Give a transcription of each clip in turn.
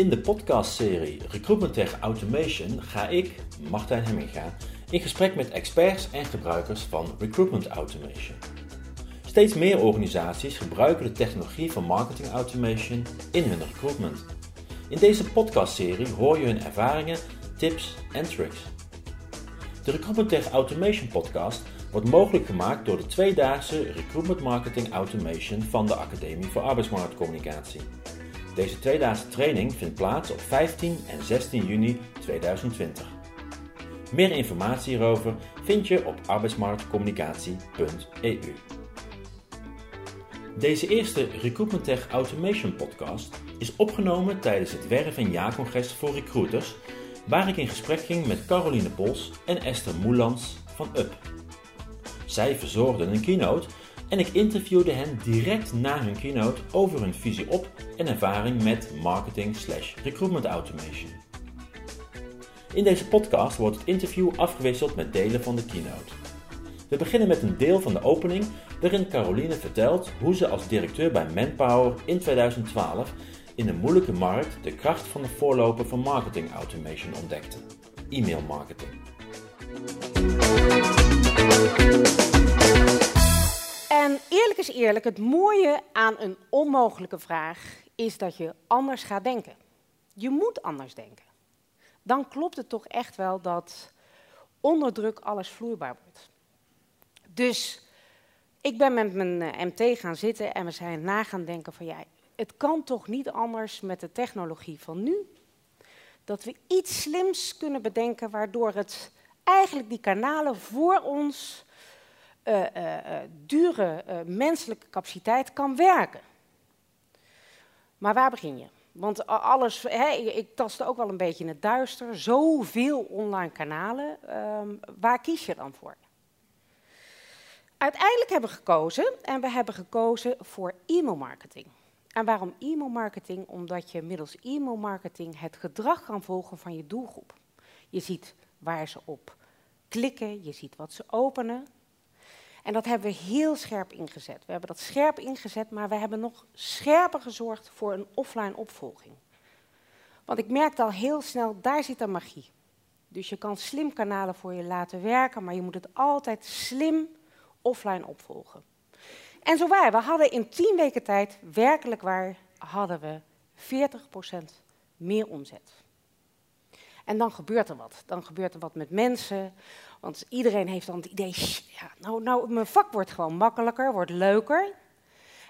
In de podcastserie Recruitment Tech Automation ga ik, Martijn Hemminga, in gesprek met experts en gebruikers van Recruitment Automation. Steeds meer organisaties gebruiken de technologie van marketing automation in hun recruitment. In deze podcastserie hoor je hun ervaringen, tips en tricks. De Recruitment Tech Automation podcast wordt mogelijk gemaakt door de tweedaagse Recruitment Marketing Automation van de Academie voor Arbeidsmarktcommunicatie. Deze tweedaagse training vindt plaats op 15 en 16 juni 2020. Meer informatie hierover vind je op arbeidsmarktcommunicatie.eu. Deze eerste Recruitment Tech Automation podcast is opgenomen tijdens het Werf- en Jaarcongres voor recruiters, waar ik in gesprek ging met Caroline Pols en Esther Moelans van UP. Zij verzorgden een keynote en ik interviewde hen direct na hun keynote over hun visie op en ervaring met marketing slash recruitment automation. In deze podcast wordt het interview afgewisseld met delen van de keynote. We beginnen met een deel van de opening waarin Caroline vertelt hoe ze als directeur bij Manpower in 2012 in een moeilijke markt de kracht van de voorloper van marketing automation ontdekte: e-mail marketing. Eerlijk is eerlijk, het mooie aan een onmogelijke vraag is dat je anders gaat denken. Je moet anders denken. Dan klopt het toch echt wel dat onder druk alles vloeibaar wordt. Dus ik ben met mijn eh, MT gaan zitten en we zijn na gaan denken van ja, het kan toch niet anders met de technologie van nu, dat we iets slims kunnen bedenken waardoor het eigenlijk die kanalen voor ons uh, uh, dure menselijke capaciteit kan werken. Maar waar begin je? Want alles, ik tastte ook wel een beetje in het duister, zoveel online kanalen, um, waar kies je dan voor? Uiteindelijk hebben we gekozen en we hebben gekozen voor e-mailmarketing. En waarom e-mailmarketing? Omdat je middels e-mailmarketing het gedrag kan volgen van je doelgroep. Je ziet waar ze op klikken, je ziet wat ze openen. En dat hebben we heel scherp ingezet. We hebben dat scherp ingezet, maar we hebben nog scherper gezorgd voor een offline opvolging. Want ik merkte al heel snel, daar zit een magie. Dus je kan slim kanalen voor je laten werken, maar je moet het altijd slim offline opvolgen. En zo we hadden in tien weken tijd, werkelijk waar, hadden we 40% meer omzet. En dan gebeurt er wat. Dan gebeurt er wat met mensen. Want iedereen heeft dan het idee, ja, nou, nou, mijn vak wordt gewoon makkelijker, wordt leuker.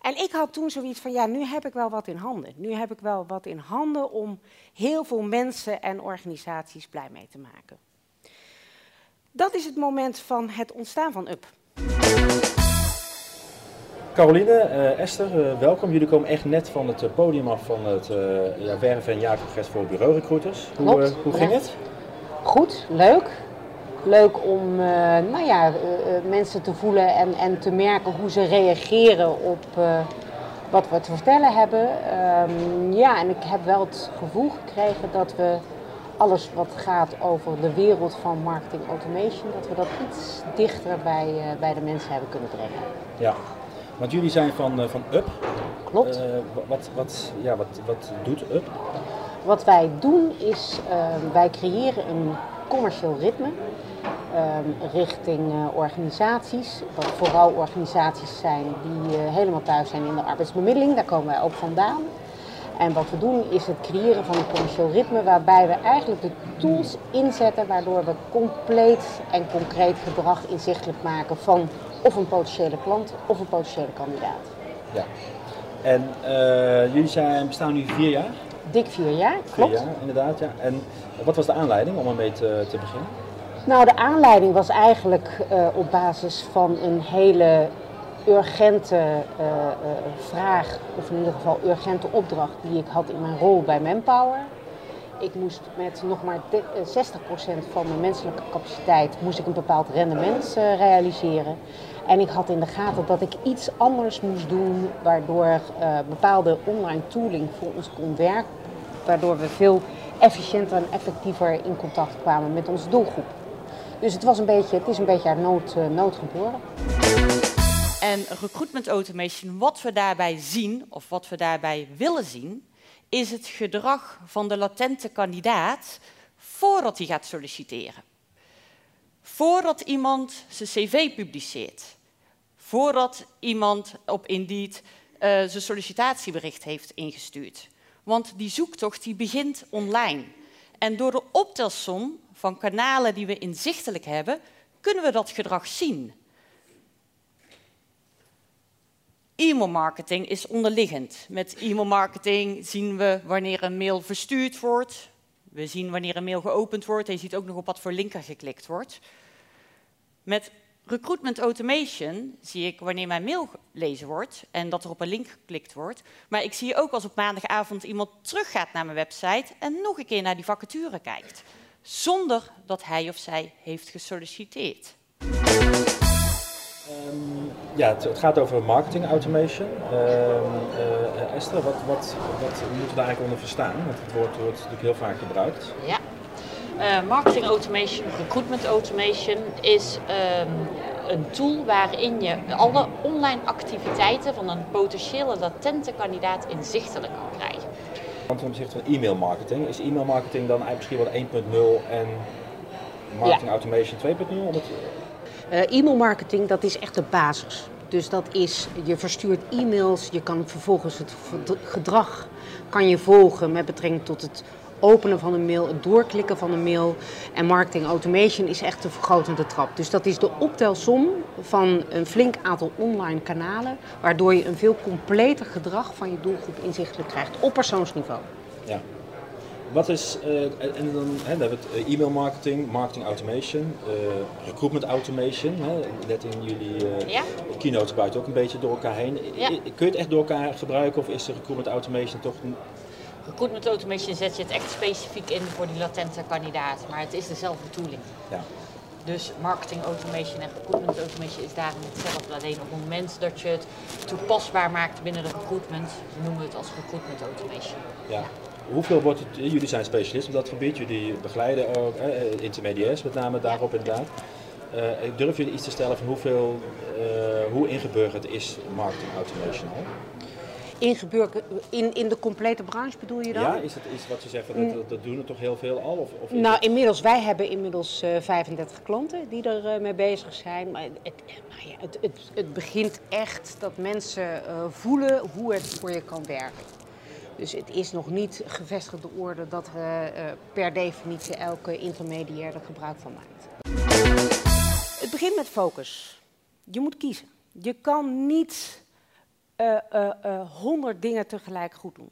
En ik had toen zoiets van, ja, nu heb ik wel wat in handen. Nu heb ik wel wat in handen om heel veel mensen en organisaties blij mee te maken. Dat is het moment van het ontstaan van UP. Caroline, uh, Esther, uh, welkom. Jullie komen echt net van het uh, podium af van het ja, Werven en Jaarcongres voor bureaurecruiters. Hoe, hoe ging ja. het? Goed, leuk. Leuk om nou ja, mensen te voelen en, en te merken hoe ze reageren op wat we te vertellen hebben. Um, ja, en ik heb wel het gevoel gekregen dat we alles wat gaat over de wereld van marketing automation, dat we dat iets dichter bij, bij de mensen hebben kunnen brengen. Ja, want jullie zijn van, van UP. Klopt. Wat, wat, ja, wat, wat doet UP? Wat wij doen is, wij creëren een commercieel ritme ehm, richting organisaties. Wat vooral organisaties zijn die helemaal thuis zijn in de arbeidsbemiddeling. Daar komen wij ook vandaan. En wat we doen is het creëren van een commercieel ritme waarbij we eigenlijk de tools inzetten waardoor we compleet en concreet gedrag inzichtelijk maken van of een potentiële klant of een potentiële kandidaat. Ja. En uh, jullie zijn, bestaan nu vier jaar? Dik vier jaar, klopt. Vier jaar, inderdaad, ja. En wat was de aanleiding om ermee te, te beginnen? Nou, de aanleiding was eigenlijk uh, op basis van een hele urgente uh, vraag, of in ieder geval urgente opdracht die ik had in mijn rol bij Manpower. Ik moest met nog maar 60% van mijn menselijke capaciteit moest ik een bepaald rendement realiseren. En ik had in de gaten dat ik iets anders moest doen, waardoor uh, bepaalde online tooling voor ons kon werken. Waardoor we veel efficiënter en effectiever in contact kwamen met onze doelgroep. Dus het, was een beetje, het is een beetje uit nood, uh, nood geboren. En recruitment automation, wat we daarbij zien, of wat we daarbij willen zien, is het gedrag van de latente kandidaat voordat hij gaat solliciteren. Voordat iemand zijn cv publiceert. Voordat iemand op Indeed uh, zijn sollicitatiebericht heeft ingestuurd. Want die zoektocht die begint online. En door de optelsom van kanalen die we inzichtelijk hebben, kunnen we dat gedrag zien. E-mailmarketing is onderliggend. Met e-mailmarketing zien we wanneer een mail verstuurd wordt. We zien wanneer een mail geopend wordt. En je ziet ook nog op wat voor linker geklikt wordt. Met recruitment automation zie ik wanneer mijn mail gelezen wordt en dat er op een link geklikt wordt. Maar ik zie ook als op maandagavond iemand teruggaat naar mijn website en nog een keer naar die vacature kijkt. Zonder dat hij of zij heeft gesolliciteerd. Um, ja, het, het, gaat over marketing automation. Um, uh, Esther, wat, wat, wat moeten we daar eigenlijk onder verstaan? Want het woord wordt natuurlijk heel vaak gebruikt. Ja, uh, marketing automation, recruitment automation is um, een tool waarin je alle online activiteiten van een potentiële latente kandidaat inzichtelijk kan krijgen. Want ten opzichte van e-mail marketing, is e-mail marketing dan eigenlijk misschien wel 1.0 en marketing automation 2.0? Uh, e-mail marketing, dat is echt de basis. Dus dat is, je verstuurt e-mails, je kan vervolgens het gedrag kan je volgen met betrekking tot het openen van een mail, het doorklikken van een mail. En marketing automation is echt de vergrotende trap. Dus dat is de optelsom van een flink aantal online kanalen, waardoor je een veel completer gedrag van je doelgroep inzichtelijk krijgt op persoonsniveau. Ja. Wat is, uh, en dan hè, hebben we het eh, e-mail marketing, marketing automation, uh, recruitment automation. Hè, net in jullie uh, ja. keynote buiten ook een beetje door elkaar heen. Ja. Kun je het echt door elkaar gebruiken of is de recruitment automation toch Recruitment automation zet je het echt specifiek in voor die latente kandidaat, maar het is dezelfde tooling. Ja. Dus marketing automation en recruitment automation is daarin hetzelfde. Alleen op het moment dat je het toepasbaar maakt binnen de recruitment, noemen we het als recruitment automation. Ja. Hoeveel wordt het, jullie zijn specialist op dat gebied, jullie begeleiden ook eh, intermediairs met name daarop inderdaad. Uh, durf je iets te stellen van hoeveel, uh, hoe ingeburgerd is marketing automation al? Ingeburgerd in, in de complete branche bedoel je dan? Ja, is het is wat je zegt, dat, dat, dat doen er toch heel veel al? Of, of nou, inmiddels, wij hebben inmiddels uh, eh, 35 klanten die er uh, mee bezig zijn. Maar het, nou ja, het, het, het, begint echt dat mensen uh, voelen hoe het voor je kan werken. Dus het is nog niet gevestigde orde dat er per definitie elke intermediair er gebruik van maakt. Het begint met focus. Je moet kiezen. Je kan niet uh, uh, honderd dingen tegelijk goed doen.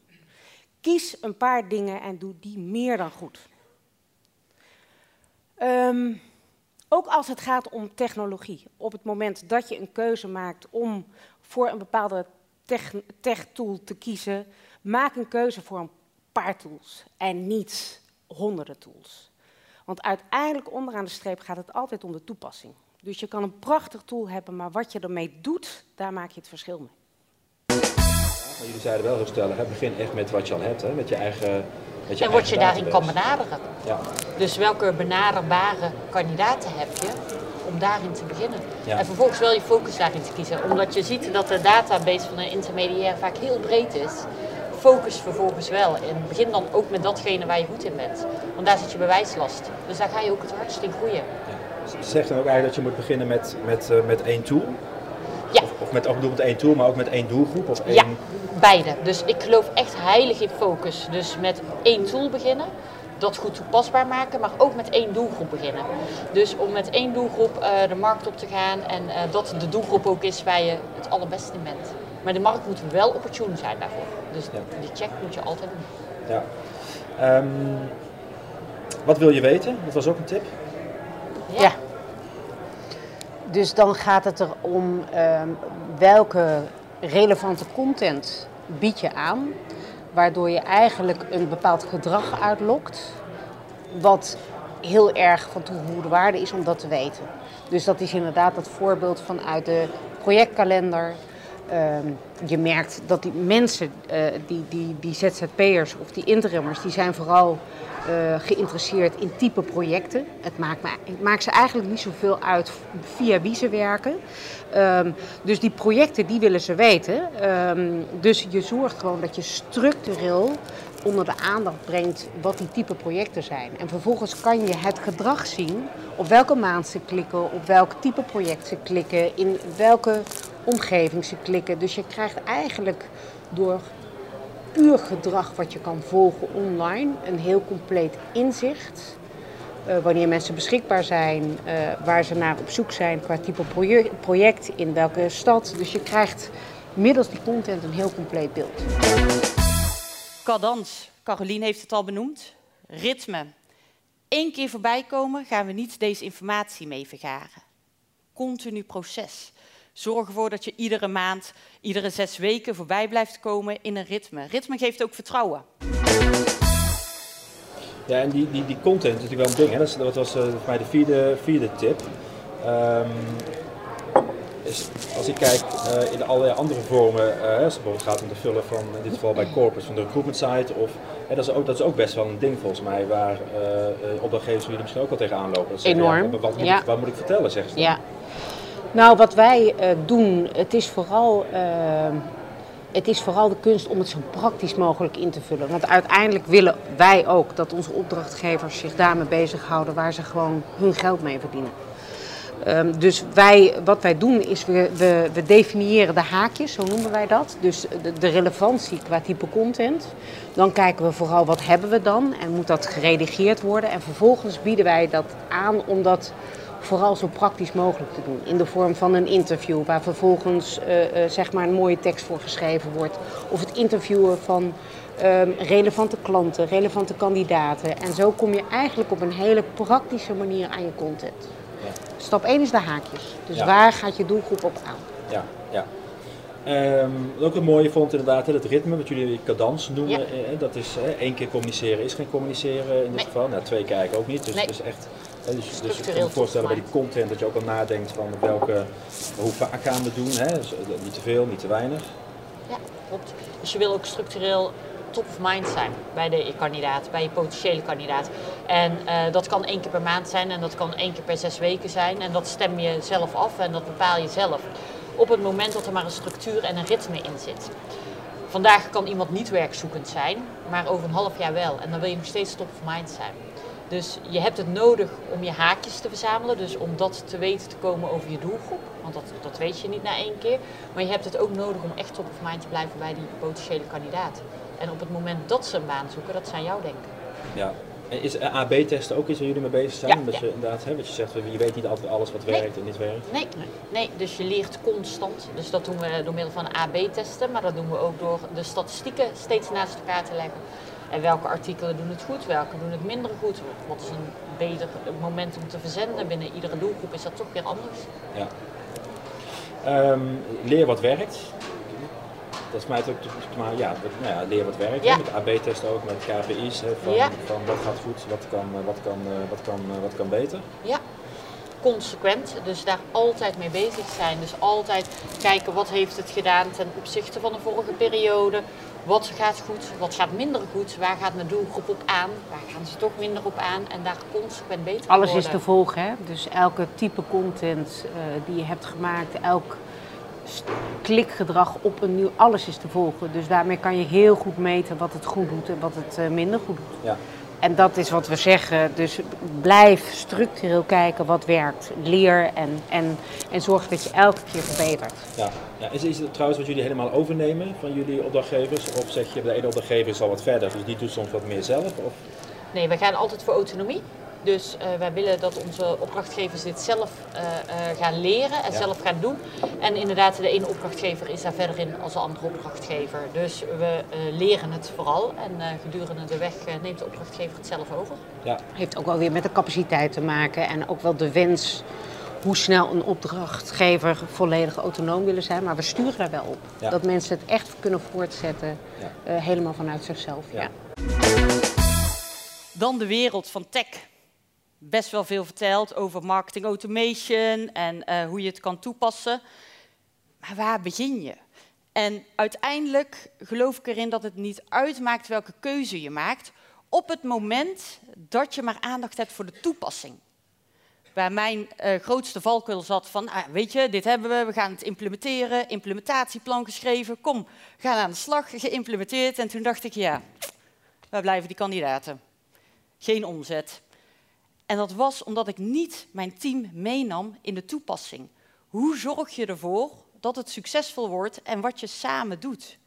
Kies een paar dingen en doe die meer dan goed. Um, ook als het gaat om technologie. Op het moment dat je een keuze maakt om voor een bepaalde tech-tool te kiezen, maak een keuze voor een paar tools en niet honderden tools. Want uiteindelijk onderaan de streep gaat het altijd om de toepassing. Dus je kan een prachtig tool hebben, maar wat je ermee doet, daar maak je het verschil mee. Jullie zeiden wel heel stellig, hè, begin echt met wat je al hebt, hè, met je eigen. Met je en wat je daarin kan benaderen. Ja. Dus welke benaderbare kandidaten heb je om daarin te beginnen? Ja. En vervolgens wel je focus daarin te kiezen. Omdat je ziet dat de database van een intermediair vaak heel breed is. Focus vervolgens wel. En begin dan ook met datgene waar je goed in bent. Want daar zit je bewijslast. Dus daar ga je ook het hardst in groeien. Ja. Zeg dan ook eigenlijk dat je moet beginnen met, met, uh, met één tool? Ja. Of, of met ook met één tool, maar ook met één doelgroep? Of één... Ja, beide. Dus ik geloof echt heilig in focus. Dus met één tool beginnen, dat goed toepasbaar maken, maar ook met één doelgroep beginnen. Dus om met één doelgroep uh, de markt op te gaan en uh, dat de doelgroep ook is waar je het allerbeste in bent. Maar de markt moet wel opportun zijn daarvoor. Dus ja. die check moet je altijd doen. Ja. Um, wat wil je weten? Dat was ook een tip. ja. ja. Dus dan gaat het erom um, welke relevante content bied je aan, waardoor je eigenlijk een bepaald gedrag uitlokt, wat heel erg van toegevoegde waarde is om dat te weten. Dus dat is inderdaad dat voorbeeld vanuit de projectkalender. Ehm, je merkt dat die mensen, uh, die, die, die ZZP'ers of die interimmers, die zijn vooral uh, geïnteresseerd in type projecten. Het maakt, het maakt ze eigenlijk niet zoveel uit via wie ze werken. Um, dus die projecten, die willen ze weten. Um, dus je zorgt gewoon dat je structureel onder de aandacht brengt wat die type projecten zijn. En vervolgens kan je het gedrag zien op welke maand ze klikken, op welk type project ze klikken, in welke omgeving ze klikken. Dus je krijgt eigenlijk door puur gedrag wat je kan volgen online een heel compleet inzicht. Uh, wanneer mensen beschikbaar zijn, uh, waar ze naar op zoek zijn qua type project, project, in welke stad. Dus je krijgt middels die content een heel compleet beeld. Cadans, Caroline heeft het al benoemd. Ritme. Eén keer voorbij komen gaan we niet deze informatie mee vergaren. Continu proces. Zorg ervoor dat je iedere maand, iedere zes weken voorbij blijft komen in een ritme. Ritme geeft ook vertrouwen. Ja, en die, die, die content is natuurlijk wel een ding. Hè? Dat, is, dat was uh, voor mij de vierde, vierde tip. Um, is, als ik kijk uh, in allerlei andere vormen, uh, als het bijvoorbeeld gaat om te vullen van, in dit geval bij corporate, van de recruitment site, of, uh, dat, is ook, dat is ook best wel een ding volgens mij, waar opdrachtgevers jullie misschien ook al tegenaan lopen. Enorm. Ja, wat, moet ja. ik, wat moet ik vertellen, zeggen ze dan. Ja. Nou, wat wij doen, het is vooral het is vooral de kunst om het zo praktisch mogelijk in te vullen. Want uiteindelijk willen wij ook dat onze opdrachtgevers zich daarmee bezighouden waar ze gewoon hun geld mee verdienen. Um, dus wij, wat wij doen is, we, we, definiëren de haakjes, zo noemen wij dat. Dus de, de, relevantie qua type content. Dan kijken we vooral wat hebben we dan en moet dat geredigeerd worden. En vervolgens bieden wij dat aan om dat vooral zo praktisch mogelijk te doen. In de vorm van een interview waar vervolgens uh, uh, zeg maar een mooie tekst voor geschreven wordt. Of het interviewen van um, relevante klanten, relevante kandidaten. En zo kom je eigenlijk op een hele praktische manier aan je content. Ja. Stap 1 is de haakjes. Dus ja. waar gaat je doelgroep op aan? Ja, ja. Um, wat ook een mooie vond inderdaad, het ritme, wat jullie cadans noemen. Ja. Eh, dat is eh, één keer communiceren is geen communiceren in dit Nee. geval. Nou, twee keer eigenlijk ook niet. Dus, Nee. dus echt, dus, dus ik kan me voorstellen bij die content dat je ook al nadenkt van welke, hoe vaak gaan we doen. Hè? Dus, eh, niet te veel, niet te weinig. Ja, klopt. Dus je wil ook structureel top of mind zijn bij de kandidaat, bij je potentiële kandidaat. En uh, dat kan één keer per maand zijn en dat kan één keer per zes weken zijn. En dat stem je zelf af en dat bepaal je zelf. Op het moment dat er maar een structuur en een ritme in zit. Vandaag kan iemand niet werkzoekend zijn, maar over een half jaar wel. En dan wil je nog steeds top of mind zijn. Dus je hebt het nodig om je haakjes te verzamelen, dus om dat te weten te komen over je doelgroep. Want dat, dat weet je niet na één keer. Maar je hebt het ook nodig om echt top of mind te blijven bij die potentiële kandidaat. En op het moment dat ze een baan zoeken, dat zijn jouw denken. Ja. En is AB-testen ook iets waar jullie mee bezig zijn? Ja, dat ja. je inderdaad, hè, wat je zegt, je weet niet altijd alles wat Nee. werkt en niet werkt. Nee, nee, dus je leert constant. Dus dat doen we door middel van AB-testen, maar dat doen we ook door de statistieken steeds naast elkaar te leggen. En welke artikelen doen het goed, welke doen het minder goed? Wat is een beter moment om te verzenden? Binnen iedere doelgroep is dat toch weer anders. Ja. Ehm, leer wat werkt. Dat is mij ook, maar ja, dat- nou ja, leer wat werkt. Ja. Met AB-testen ook, met KPI's. Van, Ja. van wat gaat goed, wat kan, eh, wat kan, eh, wat kan, eh, wat kan beter. Ja, consequent. Dus daar altijd mee bezig zijn. Dus altijd kijken wat heeft het gedaan ten opzichte van de vorige periode. Wat gaat goed, wat gaat minder goed, waar gaat mijn doelgroep op aan, waar gaan ze toch minder op aan en daar consequent beter Alles is te volgen, hè? dus elke type content eh, die je hebt gemaakt, elk klikgedrag op een nieuw, alles is te volgen. Dus daarmee kan je heel goed meten wat het goed doet en wat het eh, minder goed doet. Ja. En dat is wat we zeggen. Dus blijf structureel kijken wat werkt. Leer en, en, en zorg dat je elke keer verbetert. Ja. Ja. Is, is het trouwens wat jullie helemaal overnemen van jullie opdrachtgevers? Of zeg je, de ene opdrachtgever is al wat verder, dus die doet soms wat meer zelf? Of? Nee, wij gaan altijd voor autonomie. Dus eh, wij willen dat onze opdrachtgevers dit zelf eh, eh, gaan leren en Ja. zelf gaan doen. En inderdaad, de ene opdrachtgever is daar verder in als de andere opdrachtgever. Dus we eh, leren het vooral en eh, gedurende de weg neemt de opdrachtgever het zelf over. Ja. Heeft ook wel weer met de capaciteit te maken en ook wel de wens hoe snel een opdrachtgever volledig autonoom willen zijn. Maar we sturen daar wel op. Ja. Dat mensen het echt kunnen voortzetten, Ja. eh, helemaal vanuit zichzelf. Ja. Ja. Dan de wereld van tech. Best wel veel verteld over marketing automation en eh, hoe je het kan toepassen. Maar waar begin je? En uiteindelijk geloof ik erin dat het niet uitmaakt welke keuze je maakt, op het moment dat je maar aandacht hebt voor de toepassing. Waar mijn uh, grootste valkuil zat van, ah, weet je, dit hebben we, we gaan het implementeren, implementatieplan geschreven, kom, gaan aan de slag, geïmplementeerd. En toen dacht ik, ja, waar blijven die kandidaten? Geen omzet. En dat was omdat ik niet mijn team meenam in de toepassing. Hoe zorg je ervoor dat het succesvol wordt en wat je samen doet?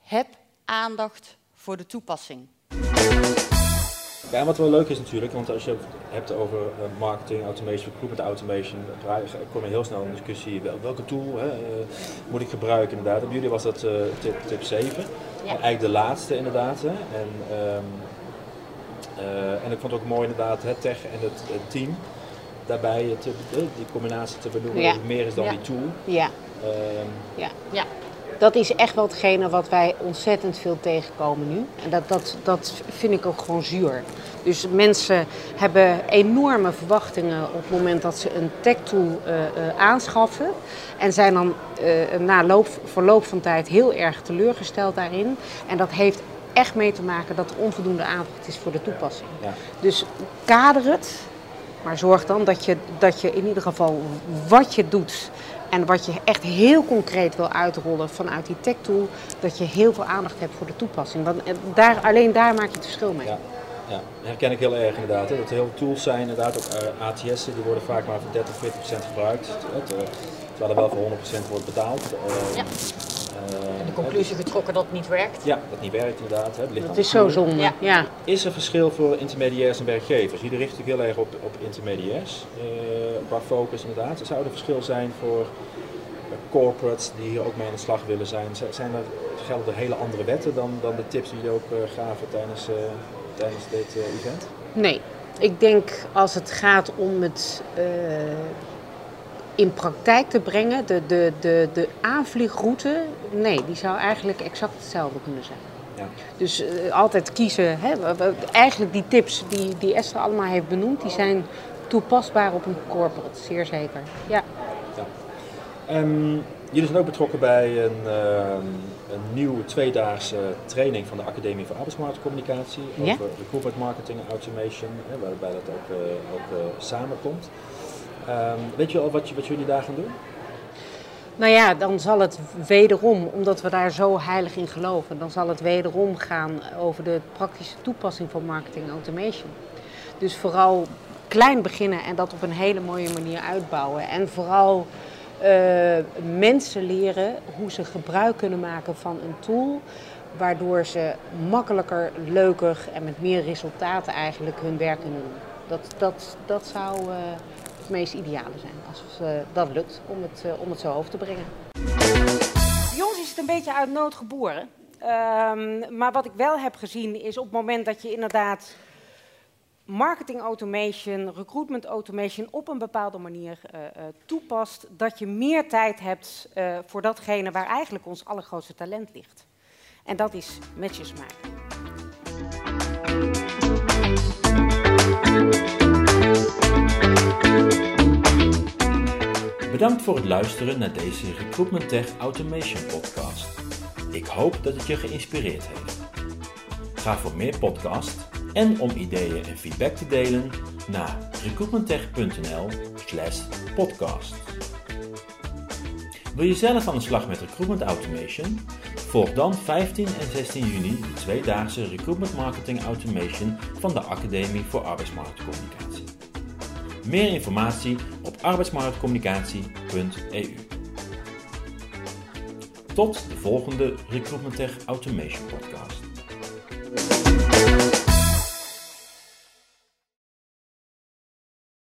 Heb aandacht voor de toepassing. Ja, wat wel leuk is natuurlijk, want als je het hebt over eh, marketing, automation, recruitment automation, kom je heel snel in een discussie welke tool hè, eh, moet ik gebruiken inderdaad. Bij jullie was dat uh, tip, tip 7, ja. eigenlijk de laatste inderdaad. Hè. En, um, uh, en ik vond het ook mooi inderdaad het tech en het, het team daarbij te, die combinatie te benoemen, ja. meer is dan die tool. Ja. Um, ja. ja dat is echt wel hetgene wat wij ontzettend veel tegenkomen nu. En dat, dat, dat vind ik ook gewoon zuur. Dus mensen hebben enorme verwachtingen op het moment dat ze een tech-tool uh, uh, aanschaffen. En zijn dan uh, na loop, verloop van tijd heel erg teleurgesteld daarin. En dat heeft echt mee te maken dat er onvoldoende aandacht is voor de toepassing. Ja. Dus kader het, maar zorg dan dat je, dat je in ieder geval wat je doet en wat je echt heel concreet wil uitrollen vanuit die tech tool, dat je heel veel aandacht hebt voor de toepassing. Want eh, daar, alleen daar maak je het verschil mee. Ja. Ja, herken ik heel erg inderdaad. Hè. Dat er heel veel tools zijn, inderdaad ook uh, ATS'en, die worden vaak maar voor 30, 40 procent gebruikt. terwijl er wel voor 100 procent wordt betaald. Uh, ja. Uh, de conclusie getrokken dat het niet werkt? Ja, dat niet werkt inderdaad. Hè. Dat is zo zonde. Ja. ja. Is er verschil voor intermediairs en werkgevers? Jullie richten zich heel erg op, op intermediairs uh, qua focus inderdaad. Zou er verschil zijn voor corporates die hier ook mee aan de slag willen zijn? Zijn er, gelden er hele andere wetten dan, dan de tips die jullie ook uh, gaven tijdens, tijdens dit event? Nee. Ik denk als het gaat om het in praktijk te brengen, de, de, de, de aanvliegroute, nee, die zou eigenlijk exact hetzelfde kunnen zijn. Ja. Dus uh, altijd kiezen, hè, eigenlijk die tips die, die Esther allemaal heeft benoemd, die zijn toepasbaar op een corporate, zeer zeker. Ja. ja. Um, jullie zijn ook betrokken bij een, uh, een nieuwe tweedaagse training van de Academie voor Arbeidsmarktcommunicatie ja? over recruitment marketing en automation, hè, waarbij dat ook, uh, ook samenkomt. Um, weet je al wat, jullie daar gaan doen? Nou ja, dan zal het wederom, omdat we daar zo heilig in geloven, dan zal het wederom gaan over de praktische toepassing van marketing automation. Dus vooral klein beginnen en dat op een hele mooie manier uitbouwen. En vooral uh, mensen leren hoe ze gebruik kunnen maken van een tool, waardoor ze makkelijker, leuker en met meer resultaten eigenlijk hun werk kunnen doen. Dat, dat, dat zou. Het meest ideale zijn. Als uh, dat lukt om het, uh, om het zo over te brengen. Ons is het een beetje uit nood geboren. Um, maar wat ik wel heb gezien is op het moment dat je inderdaad marketing automation, recruitment automation op een bepaalde manier uh, toepast, dat je meer tijd hebt voor datgene waar eigenlijk ons allergrootste talent ligt. En dat is matches maken. Bedankt voor het luisteren naar deze Recruitment Tech Automation podcast. Ik hoop dat het je geïnspireerd heeft. Ga voor meer podcasts en om ideeën en feedback te delen naar recruitmenttech.nl/slash podcast. Wil je zelf aan de slag met recruitment automation? Volg dan 15 en 16 juni de tweedaagse Recruitment Marketing Automation van de Academie voor Arbeidsmarktcommunicatie. Meer informatie op arbeidsmarktcommunicatie.eu. Tot de volgende Recruitment Tech Automation podcast.